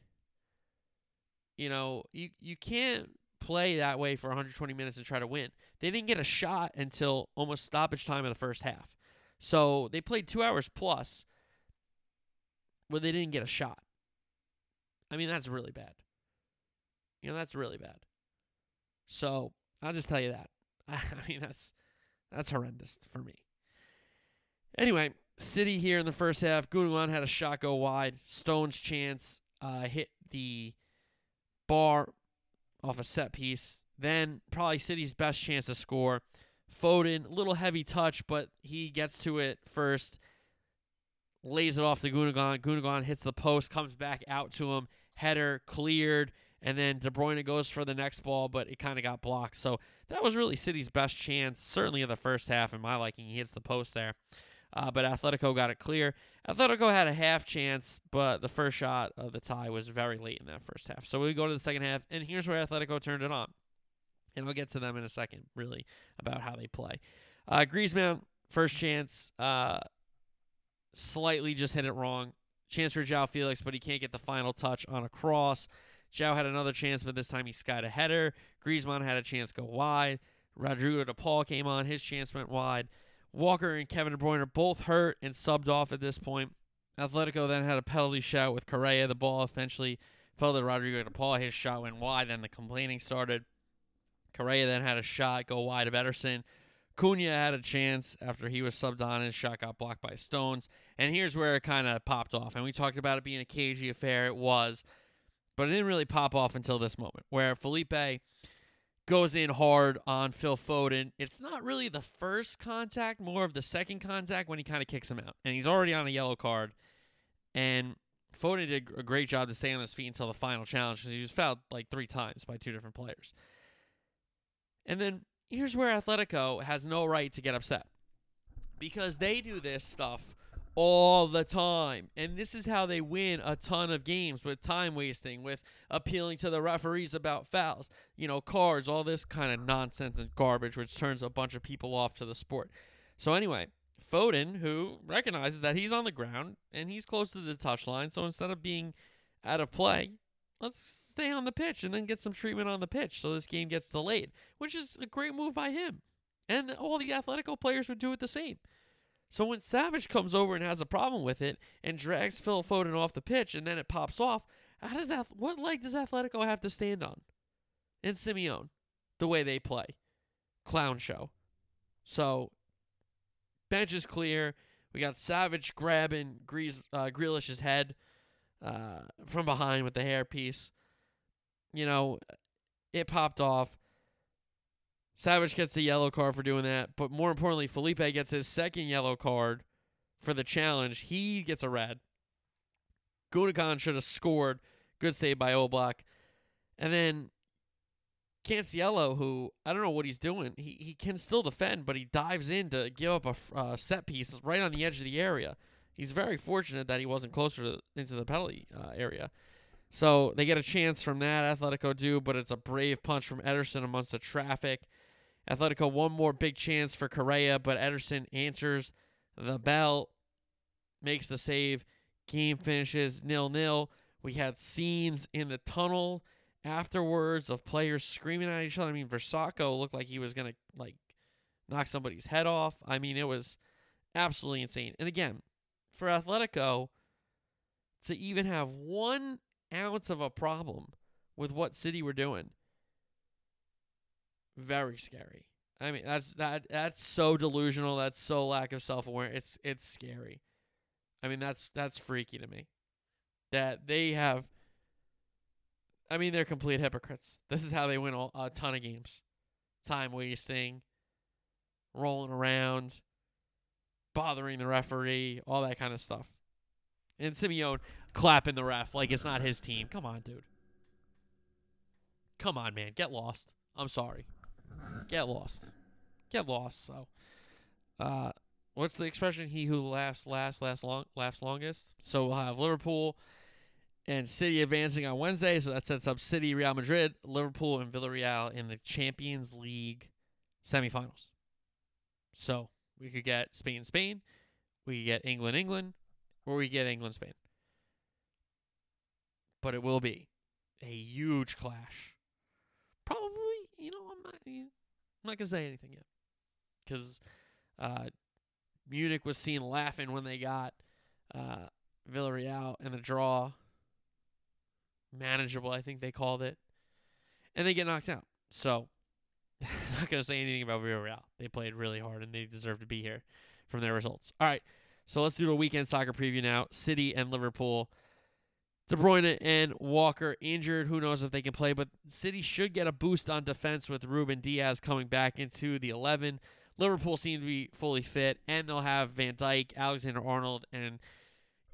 you know, you, you can't play that way for 120 minutes and try to win. They didn't get a shot until almost stoppage time of the first half. So they played two hours plus where they didn't get a shot. I mean, that's really bad. You know, that's really bad. So I'll just tell you that. I mean, that's that's horrendous for me. Anyway, City here in the first half. Gundogan had a shot go wide. Stones chance uh, hit the bar off a set piece. Then probably City's best chance to score. Foden, little heavy touch, but he gets to it first. Lays it off to Gundogan. Gundogan hits the post, comes back out to him. Header cleared. And then De Bruyne goes for the next ball, but it kind of got blocked. So that was really City's best chance, certainly in the first half, in my liking. He hits the post there. Uh, but Atletico got it clear. Atletico had a half chance, but the first shot of the tie was very late in that first half. So we go to the second half, and here's where Atletico turned it on. And I'll get to them in a second, really, about how they play. Uh, Griezmann, first chance, uh, slightly just hit it wrong. Chance for Joao Felix, but he can't get the final touch on a cross. Joao had another chance, but this time he skied a header. Griezmann had a chance go wide. Rodrigo de Paul came on. His chance went wide. Walker and Kevin De Bruyne are both hurt and subbed off at this point. Atletico then had a penalty shout with Correa. The ball eventually fell to Rodrigo de Paul. His shot went wide. Then the complaining started. Correa then had a shot go wide of Ederson. Cunha had a chance after he was subbed on. His shot got blocked by Stones. And here's where it kind of popped off. And we talked about it being a cagey affair. It was. But it didn't really pop off until this moment where Felipe goes in hard on Phil Foden. It's not really the first contact, more of the second contact when he kind of kicks him out. And he's already on a yellow card. And Foden did a great job to stay on his feet until the final challenge because he was fouled like three times by two different players. And then here's where Atletico has no right to get upset because they do this stuff all the time. And this is how they win a ton of games with time wasting, with appealing to the referees about fouls, you know, cards, all this kind of nonsense and garbage, which turns a bunch of people off to the sport. So, anyway, Foden, who recognizes that he's on the ground and he's close to the touchline, so instead of being out of play, let's stay on the pitch and then get some treatment on the pitch so this game gets delayed, which is a great move by him. And all the Atletico players would do it the same. So when Savage comes over and has a problem with it and drags Phil Foden off the pitch and then it pops off, how does that what leg does Atletico have to stand on? And Simeone, the way they play. Clown show. So bench is clear. We got Savage grabbing Grease, uh, Grealish's head uh, from behind with the hairpiece. You know, it popped off. Savage gets the yellow card for doing that, but more importantly, Felipe gets his second yellow card for the challenge. He gets a red. Gundogan should have scored. Good save by Oblak. And then Cancelo, who I don't know what he's doing, he, he can still defend, but he dives in to give up a uh, set piece right on the edge of the area. He's very fortunate that he wasn't closer to, into the penalty uh, area. So they get a chance from that, Atletico do, but it's a brave punch from Ederson amongst the traffic. Atletico one more big chance for Correa, but Ederson answers the bell, makes the save. Game finishes nil nil. We had scenes in the tunnel afterwards of players screaming at each other. I mean, Vrsaljko looked like he was gonna like knock somebody's head off. I mean, it was absolutely insane. And again, for Atletico to even have one ounce of a problem with what City were doing very scary. I mean, that's that that's so delusional. That's so lack of self awareness. It's it's scary. I mean, that's that's freaky to me. That they have. I mean, they're complete hypocrites. This is how they win all, a ton of games. Time wasting, rolling around, bothering the referee, all that kind of stuff. And Simeone clapping the ref like it's not his team. Come on, dude. Come on, man. Get lost. I'm sorry get lost. Get lost. So, uh, what's the expression? He who laughs last, last long, laughs longest. So we'll have Liverpool and City advancing on Wednesday. So that sets up City, Real Madrid, Liverpool, and Villarreal in the Champions League semifinals. So we could get Spain, Spain. We could get England, England, or we get England, Spain. But it will be a huge clash. Probably, you know, I'm I'm not gonna say anything yet, because uh, Munich was seen laughing when they got uh, Villarreal in the draw. Manageable, I think they called it, and they get knocked out. So, I'm not gonna say anything about Villarreal. They played really hard and they deserve to be here from their results. All right, so let's do the weekend soccer preview now. City and Liverpool. De Bruyne and Walker injured. Who knows if they can play? But City should get a boost on defense with Ruben Dias coming back into the 11. Liverpool seem to be fully fit, and they'll have Van Dijk, Alexander Arnold, and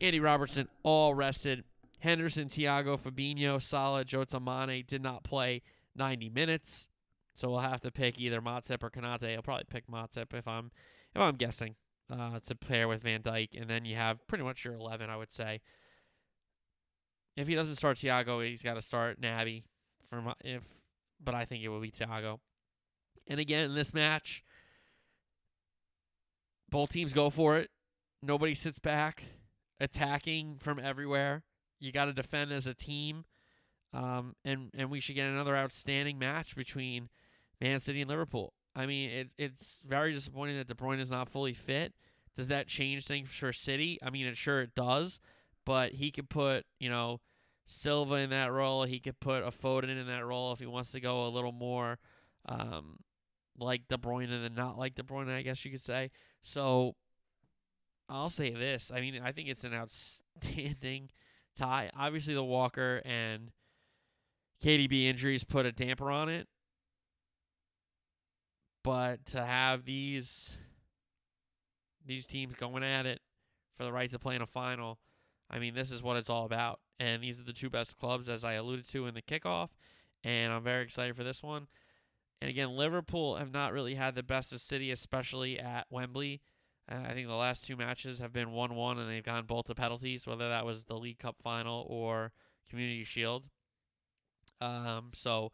Andy Robertson all rested. Henderson, Thiago, Fabinho, Salah, Jota Mane did not play 90 minutes, so we'll have to pick either Matip or Konate. I'll probably pick Matip if I'm if I'm guessing uh, to pair with Van Dijk, and then you have pretty much your 11, I would say. If he doesn't start Thiago, he's got to start Naby. For my, if, but I think it will be Thiago. And again, in this match, both teams go for it. Nobody sits back, attacking from everywhere. You got to defend as a team, um, and and we should get another outstanding match between Man City and Liverpool. I mean, it, it's very disappointing that De Bruyne is not fully fit. Does that change things for City? I mean, it sure it does but he could put, you know, Silva in that role. He could put a Foden in that role if he wants to go a little more um, like De Bruyne than not like De Bruyne, I guess you could say. So I'll say this. I mean, I think it's an outstanding tie. Obviously, the Walker and KDB injuries put a damper on it. But to have these these teams going at it for the right to play in a final, I mean, this is what it's all about. And these are the two best clubs, as I alluded to in the kickoff. And I'm very excited for this one. And again, Liverpool have not really had the best of City, especially at Wembley. Uh, I think the last two matches have been 1 1, and they've gone both to penalties, whether that was the League Cup final or Community Shield. Um, so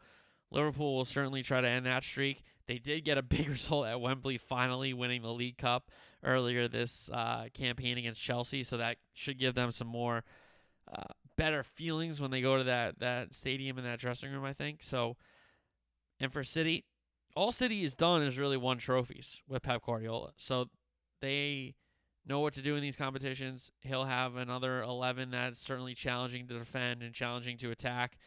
Liverpool will certainly try to end that streak. They did get a big result at Wembley, finally winning the League Cup earlier this uh, campaign against Chelsea. So that should give them some more uh, better feelings when they go to that that stadium and that dressing room. I think so. And for City, all City has done is really won trophies with Pep Guardiola. So they know what to do in these competitions. He'll have another 11 that's certainly challenging to defend and challenging to attack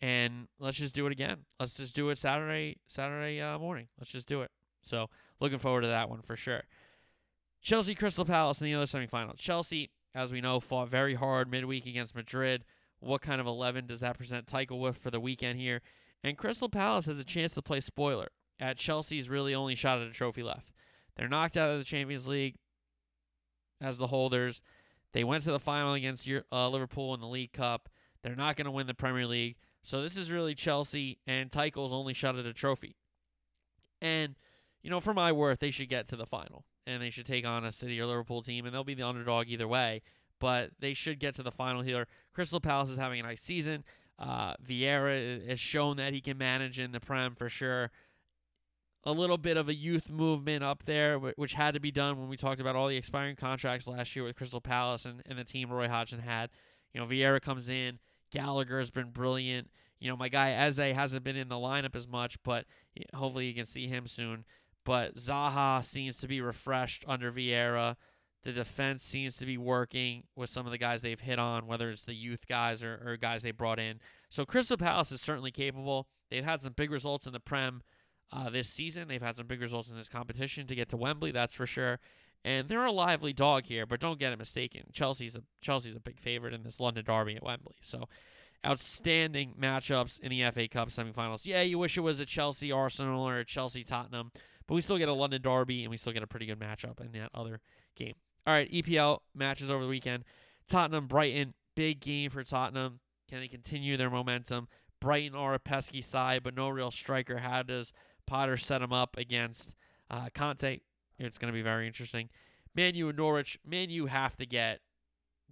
and let's just do it again. Let's just do it Saturday Saturday uh, morning. Let's just do it. So looking forward to that one for sure. Chelsea Crystal Palace in the other semifinal. Chelsea, as we know, fought very hard midweek against Madrid. What kind of eleven does that present Tuchel with for the weekend here? And Crystal Palace has a chance to play spoiler at Chelsea's really only shot at a trophy left. They're knocked out of the Champions League as the holders. They went to the final against uh, Liverpool in the League Cup. They're not going to win the Premier League. So this is really Chelsea and Tuchel's only shot at a trophy. And, you know, for my worth, they should get to the final. And they should take on a City or Liverpool team, and they'll be the underdog either way. But they should get to the final here. Crystal Palace is having a nice season. Uh, Vieira has shown that he can manage in the Prem for sure. A little bit of a youth movement up there, which had to be done when we talked about all the expiring contracts last year with Crystal Palace and, and the team Roy Hodgson had. You know, Vieira comes in, Gallagher has been brilliant. You know, my guy Eze hasn't been in the lineup as much, but hopefully you can see him soon. But Zaha seems to be refreshed under Vieira. The defense seems to be working with some of the guys they've hit on, whether it's the youth guys or, or guys they brought in. So Crystal Palace is certainly capable. They've had some big results in the Prem uh, this season. They've had some big results in this competition to get to Wembley, that's for sure. And they're a lively dog here, but don't get it mistaken. Chelsea's a Chelsea's a big favorite in this London derby at Wembley. So outstanding matchups in the FA Cup semifinals. Yeah, you wish it was a Chelsea Arsenal or a Chelsea Tottenham, but we still get a London derby and we still get a pretty good matchup in that other game. All right, EPL matches over the weekend. Tottenham Brighton, big game for Tottenham. Can they continue their momentum? Brighton are a pesky side, but no real striker. How does Potter set them up against uh, Conte? It's going to be very interesting. Man U and Norwich. Man U have to get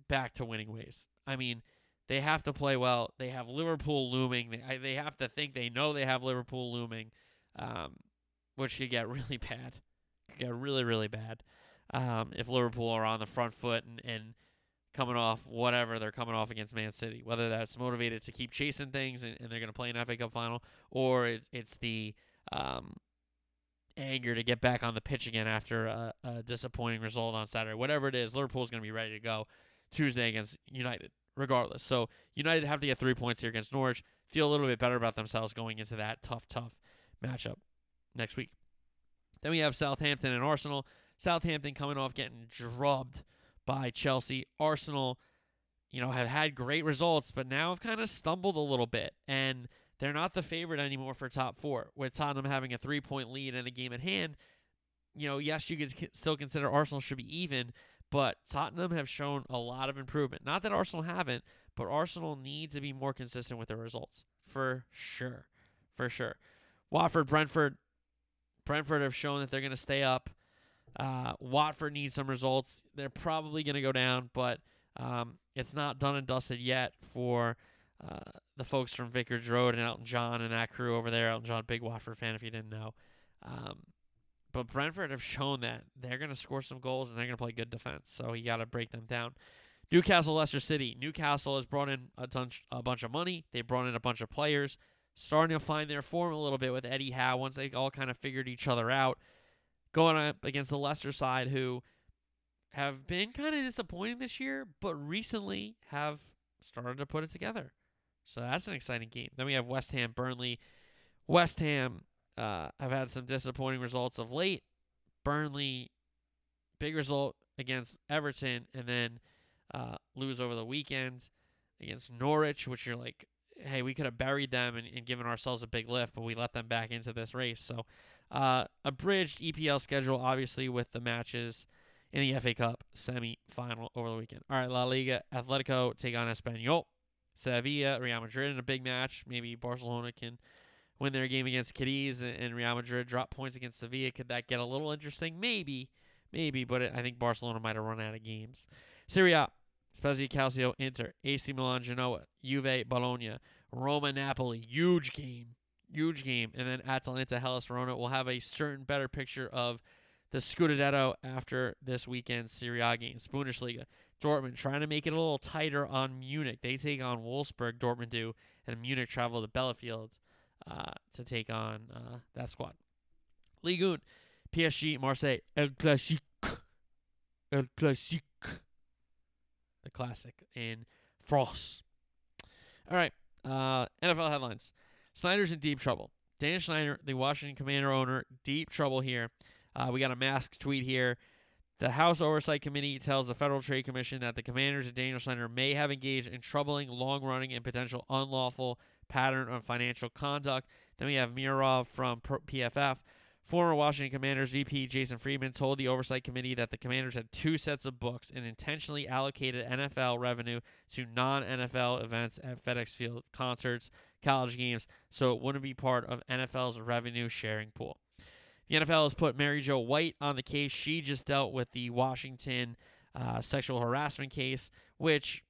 back to winning ways. I mean, they have to play well. They have Liverpool looming. They, they have to think they know they have Liverpool looming, um, which could get really bad. Could get really, really bad um, if Liverpool are on the front foot and, and coming off whatever they're coming off against Man City. Whether that's motivated to keep chasing things and, and they're going to play an FA Cup final, or it's, it's the um, anger to get back on the pitch again after a, a disappointing result on Saturday. Whatever it is, Liverpool's going to be ready to go Tuesday against United, regardless. So United have to get three points here against Norwich. Feel a little bit better about themselves going into that tough, tough matchup next week. Then we have Southampton and Arsenal. Southampton coming off getting drubbed by Chelsea. Arsenal, you know, have had great results, but now have kind of stumbled a little bit. And they're not the favorite anymore for top four, with Tottenham having a three point lead in a game at hand. You know, yes, you could still consider Arsenal should be even, but Tottenham have shown a lot of improvement. Not that Arsenal haven't, but Arsenal need to be more consistent with their results for sure. For sure. Watford, Brentford. Brentford have shown that they're going to stay up. Uh, Watford needs some results. They're probably going to go down, but um, it's not done and dusted yet for uh, the folks from Vicarage Road and Elton John and that crew over there. Elton John, big Watford fan, if you didn't know. Um, but Brentford have shown that they're going to score some goals and they're going to play good defense. So you got to break them down. Newcastle, Leicester City. Newcastle has brought in a, ton, a bunch of money. They brought in a bunch of players, starting to find their form a little bit with Eddie Howe once they all kind of figured each other out. Going up against the Leicester side, who have been kind of disappointing this year, but recently have started to put it together So that's an exciting game. Then we have West Ham Burnley. West Ham uh, have had some disappointing results of late. Burnley, big result against Everton, and then uh, lose over the weekend against Norwich, which you're like, hey, we could have buried them and, and given ourselves a big lift, but we let them back into this race. So, uh, abridged EPL schedule, obviously, with the matches in the FA Cup semi final over the weekend. All right, La Liga, Atletico take on Espanyol. Sevilla, Real Madrid in a big match. Maybe Barcelona can win their game against Cadiz and, Real Madrid drop points against Sevilla. Could that get a little interesting? Maybe, maybe, but I think Barcelona might have run out of games. Serie A, Spezia, Calcio, Inter, AC Milan, Genoa, Juve, Bologna, Roma, Napoli. Huge game, huge game, and then Atalanta, Hellas, Verona. will have a certain better picture of the Scudetto after this weekend's Serie A games. Bundesliga, Dortmund trying to make it a little tighter on Munich. They take on Wolfsburg, Dortmund do, and Munich travel to Bielefeld uh, to take on uh, that squad. Ligue 1, PSG, Marseille, El Classique. El Classique. The classic in France. All right, uh, NFL headlines. Snyder's in deep trouble. Dan Snyder, the Washington Commander owner, deep trouble here. Uh, we got a mask tweet here. The House Oversight Committee tells the Federal Trade Commission that the commanders and Daniel Snyder may have engaged in troubling, long running, and potential unlawful pattern of financial conduct. Then we have Mirov from PFF. Former Washington Commanders VP Jason Friedman told the Oversight Committee that the Commanders had two sets of books and intentionally allocated NFL revenue to non NFL events at FedEx Field, concerts, college games, so it wouldn't be part of NFL's revenue sharing pool. The NFL has put Mary Jo White on the case. She just dealt with the Washington uh, sexual harassment case, which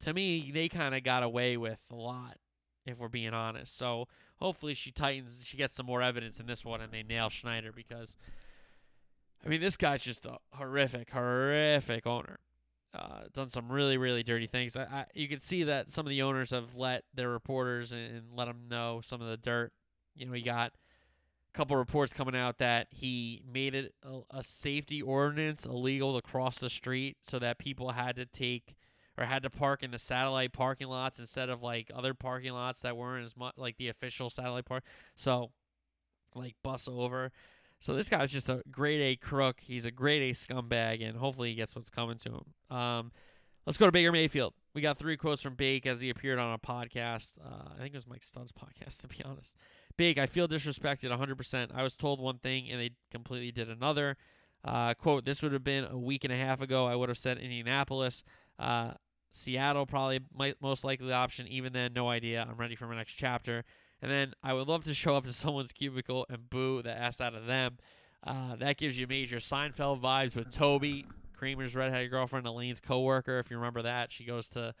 to me, they kind of got away with a lot, if we're being honest. So hopefully she tightens, she gets some more evidence in this one and they nail Snyder because, I mean, this guy's just a horrific, horrific owner. Uh, done some really, really dirty things. I, I, you can see that some of the owners have let their reporters and, and let them know some of the dirt. You know, he got couple reports coming out that he made it a, a, safety ordinance illegal to cross the street so that people had to take or had to park in the satellite parking lots instead of like other parking lots that weren't as much like the official satellite park. So like bus over. So this guy's just a grade A crook. He's a grade A scumbag, and hopefully he gets what's coming to him. Um, let's go to Baker Mayfield. We got three quotes from Bake as he appeared on a podcast. Uh, I think it was Mike Studd's podcast, to be honest. Big, I feel disrespected 100%. I was told one thing and they completely did another. Uh, quote, this would have been a week and a half ago. I would have said Indianapolis. Uh, Seattle probably might most likely option. Even then, no idea. I'm ready for my next chapter. And then I would love to show up to someone's cubicle and boo the ass out of them. Uh, that gives you major Seinfeld vibes with Toby, Kramer's redheaded girlfriend, Elaine's coworker. If you remember that, she goes to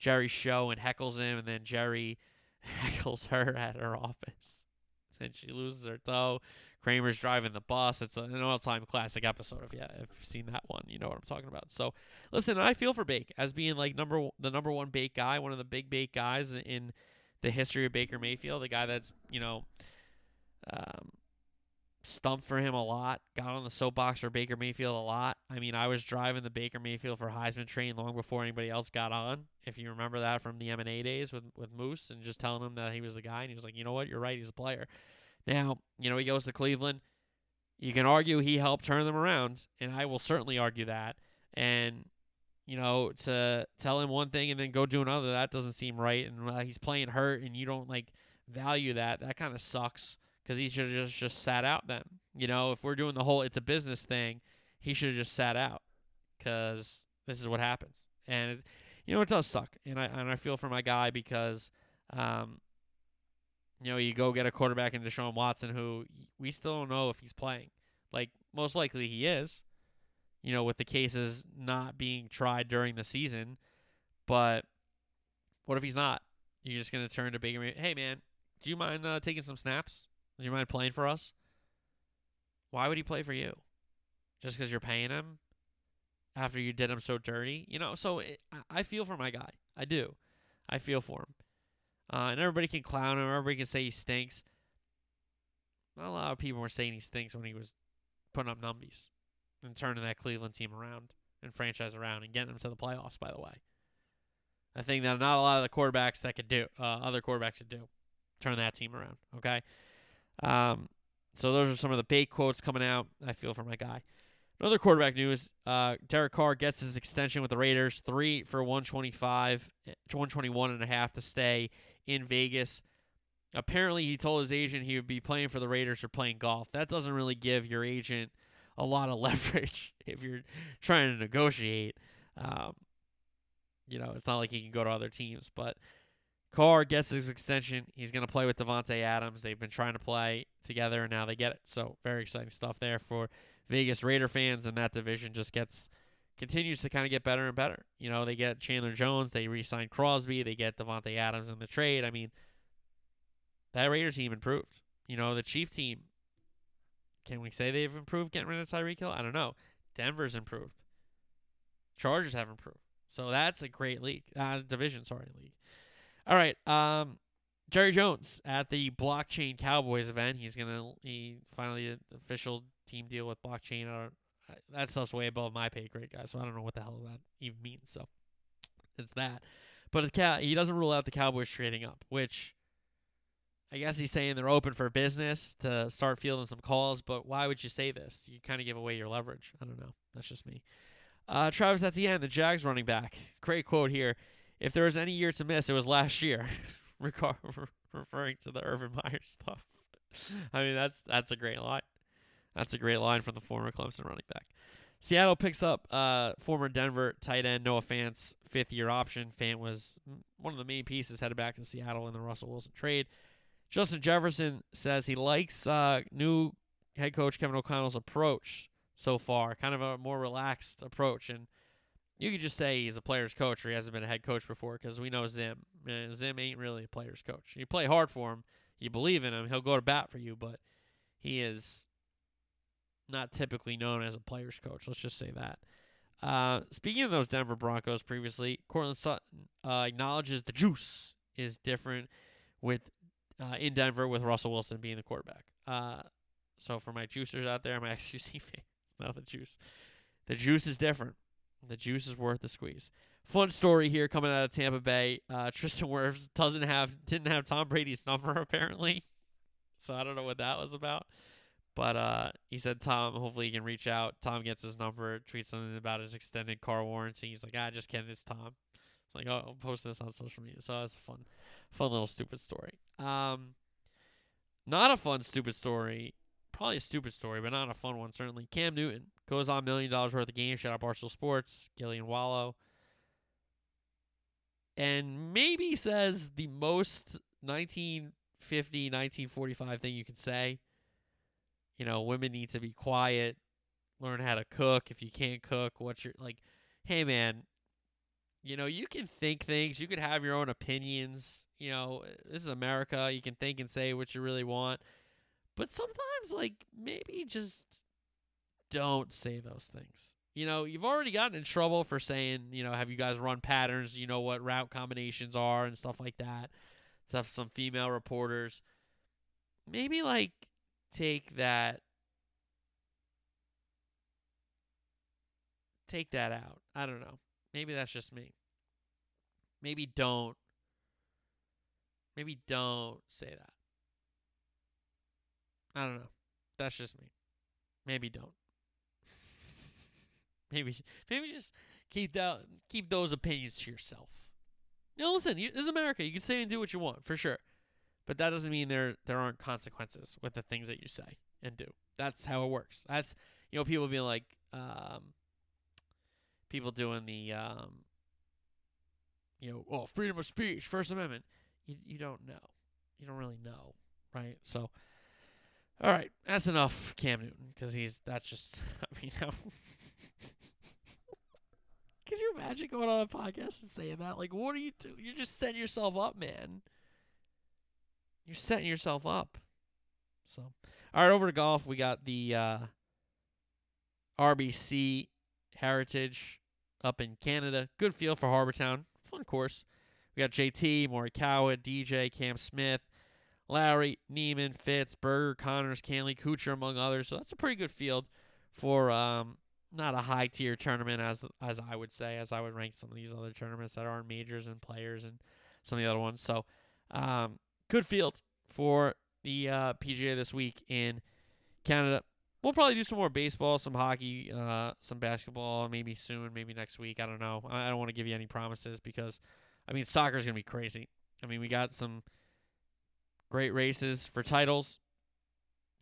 Jerry's show and heckles him, and then Jerry heckles her at her office. Then she loses her toe. Kramer's driving the bus. It's an all-time classic episode. If you have seen that one, you know what I'm talking about. So, listen, I feel for Bake as being like number the number one Bake guy, one of the big Bake guys in the history of Baker Mayfield, the guy that's you know um, stumped for him a lot, got on the soapbox for Baker Mayfield a lot. I mean, I was driving the Baker Mayfield for Heisman train long before anybody else got on. If you remember that from the M&A days with with Moose and just telling him that he was the guy and he was like, "You know what? You're right. He's a player." Now, you know, he goes to Cleveland. You can argue he helped turn them around, and I will certainly argue that. And you know, to tell him one thing and then go do another, that doesn't seem right. And uh, he's playing hurt, and you don't like value that. That kind of sucks because he should have just, just sat out then. You know, if we're doing the whole it's a business thing, he should have just sat out because this is what happens. And it, you know, it does suck, and I and I feel for my guy because, um, you know, you go get a quarterback in Deshaun Watson who we still don't know if he's playing. Like most likely he is. You know, with the cases not being tried during the season, but what if he's not? You're just gonna turn to Baker. Hey man, do you mind uh, taking some snaps? Do you mind playing for us? Why would he play for you? Just because you're paying him after you did him so dirty? You know, so it, I feel for my guy. I do. I feel for him. Uh, and everybody can clown him. Everybody can say he stinks. Not a lot of people were saying he stinks when he was putting up numbies and turning that Cleveland team around and franchise around and getting them to the playoffs, by the way. A thing that not a lot of the quarterbacks that could do, uh, other quarterbacks could do, turn that team around. Okay. Um, so those are some of the bait quotes coming out. I feel for my guy. Another quarterback news: uh, Derek Carr gets his extension with the Raiders, three for 125, 121 and a half to stay in Vegas. Apparently, he told his agent he would be playing for the Raiders or playing golf. That doesn't really give your agent a lot of leverage if you're trying to negotiate. Um, you know, it's not like he can go to other teams, but Carr gets his extension. He's going to play with Davante Adams. They've been trying to play together, and now they get it. So very exciting stuff there for Vegas Raider fans, and that division just gets continues to kind of get better and better. You know, they get Chandler Jones, they re-sign Crosby, they get Davante Adams in the trade. I mean, that Raider team improved. You know, the Chief team. Can we say they've improved getting rid of Tyreek Hill? I don't know. Denver's improved. Chargers have improved. So that's a great league. Uh, division, sorry, league. All right. Um, Jerry Jones at the Blockchain Cowboys event. He's gonna he finally official team deal with Blockchain. Don't, that stuff's way above my pay grade, guys. So I don't know what the hell that even means. So it's that. But the cow he doesn't rule out the Cowboys trading up, which I guess he's saying they're open for business to start fielding some calls. But why would you say this? You kind of give away your leverage. I don't know. That's just me. Uh, Travis Etienne, the Jags running back. Great quote here. If there was any year to miss, it was last year. referring to the Urban Meyer stuff. I mean, that's that's a great line. That's a great line from the former Clemson running back. Seattle picks up uh, former Denver tight end Noah Fant's fifth year option. Fant was one of the main pieces headed back to Seattle in the Russell Wilson trade. Justin Jefferson says he likes uh, new head coach Kevin O'Connell's approach so far, kind of a more relaxed approach. And you could just say he's a player's coach or he hasn't been a head coach before because we know Zim. Man, Zim ain't really a player's coach. You play hard for him, you believe in him, he'll go to bat for you, but he is not typically known as a player's coach. Let's just say that. Uh, speaking of those Denver Broncos previously, Courtland Sutton uh, acknowledges the juice is different with uh, in Denver with Russell Wilson being the quarterback. Uh, so for my juicers out there, my XQC fans, not the juice. The juice is different. The juice is worth the squeeze. Fun story here coming out of Tampa Bay. Uh, Tristan Wirfs doesn't have didn't have Tom Brady's number apparently, so I don't know what that was about. But uh, he said Tom, hopefully he can reach out. Tom gets his number, tweets something about his extended car warranty. He's like, ah, just kidding, it's Tom. It's like, oh, I'll post this on social media. So that's a fun, fun little stupid story. Um, not a fun stupid story. Probably a stupid story, but not a fun one certainly. Cam Newton goes on million dollars worth of games. Shout out Barstool Sports, Gillie and Wallo, and maybe says the most 1950, 1945 thing you can say. You know, women need to be quiet, learn how to cook. If you can't cook, what's your like? Hey, man, you know, you can think things, you can have your own opinions. You know, this is America. You can think and say what you really want. But sometimes, like, maybe just don't say those things. You know, you've already gotten in trouble for saying, you know, have you guys run patterns? You know what route combinations are and stuff like that. Stuff some female reporters. Maybe, like, take that. Take that out. I don't know. Maybe that's just me. Maybe don't. Maybe don't say that. I don't know. That's just me. Maybe don't. Maybe maybe just keep that keep those opinions to yourself. You know, listen, you, this is America. You can say and do what you want for sure, but that doesn't mean there there aren't consequences with the things that you say and do. That's how it works. That's you know people being like um, people doing the um, you know, oh, freedom of speech, First Amendment. You you don't know. You don't really know, right? So, all right, that's enough, Cam Newton, because he's that's just. I mean. Could you imagine going on a podcast and saying that? Like, what are you doing? You're just setting yourself up, man. You're setting yourself up. So, all right, over to golf. We got the uh, RBC Heritage up in Canada. Good field for Harbour Town fun course. We got JT, Morikawa, DJ, Cam Smith, Lowry, Niemann, Fitz, Berger, Conners, Cantlay, Kuchar, among others. So that's a pretty good field for um, not a high tier tournament as as I would say, as I would rank some of these other tournaments that are majors and players and some of the other ones. So, um, good field for the uh, PGA this week in Canada. We'll probably do some more baseball, some hockey, uh, some basketball, maybe soon, maybe next week. I don't know. I don't want to give you any promises because, I mean, soccer is gonna be crazy. I mean, we got some great races for titles,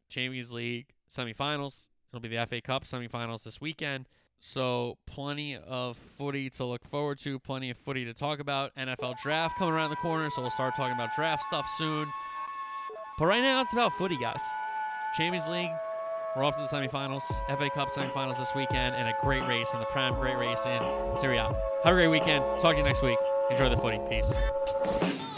Champions League semifinals. It'll be the FA Cup semifinals this weekend. So, plenty of footy to look forward to, plenty of footy to talk about. NFL draft coming around the corner, so we'll start talking about draft stuff soon. But right now, it's about footy, guys. Champions League, we're off to the semifinals, FA Cup semifinals this weekend, and a great race in the Prem, great race in Serie A. Have a great weekend. Talk to you next week. Enjoy the footy. Peace.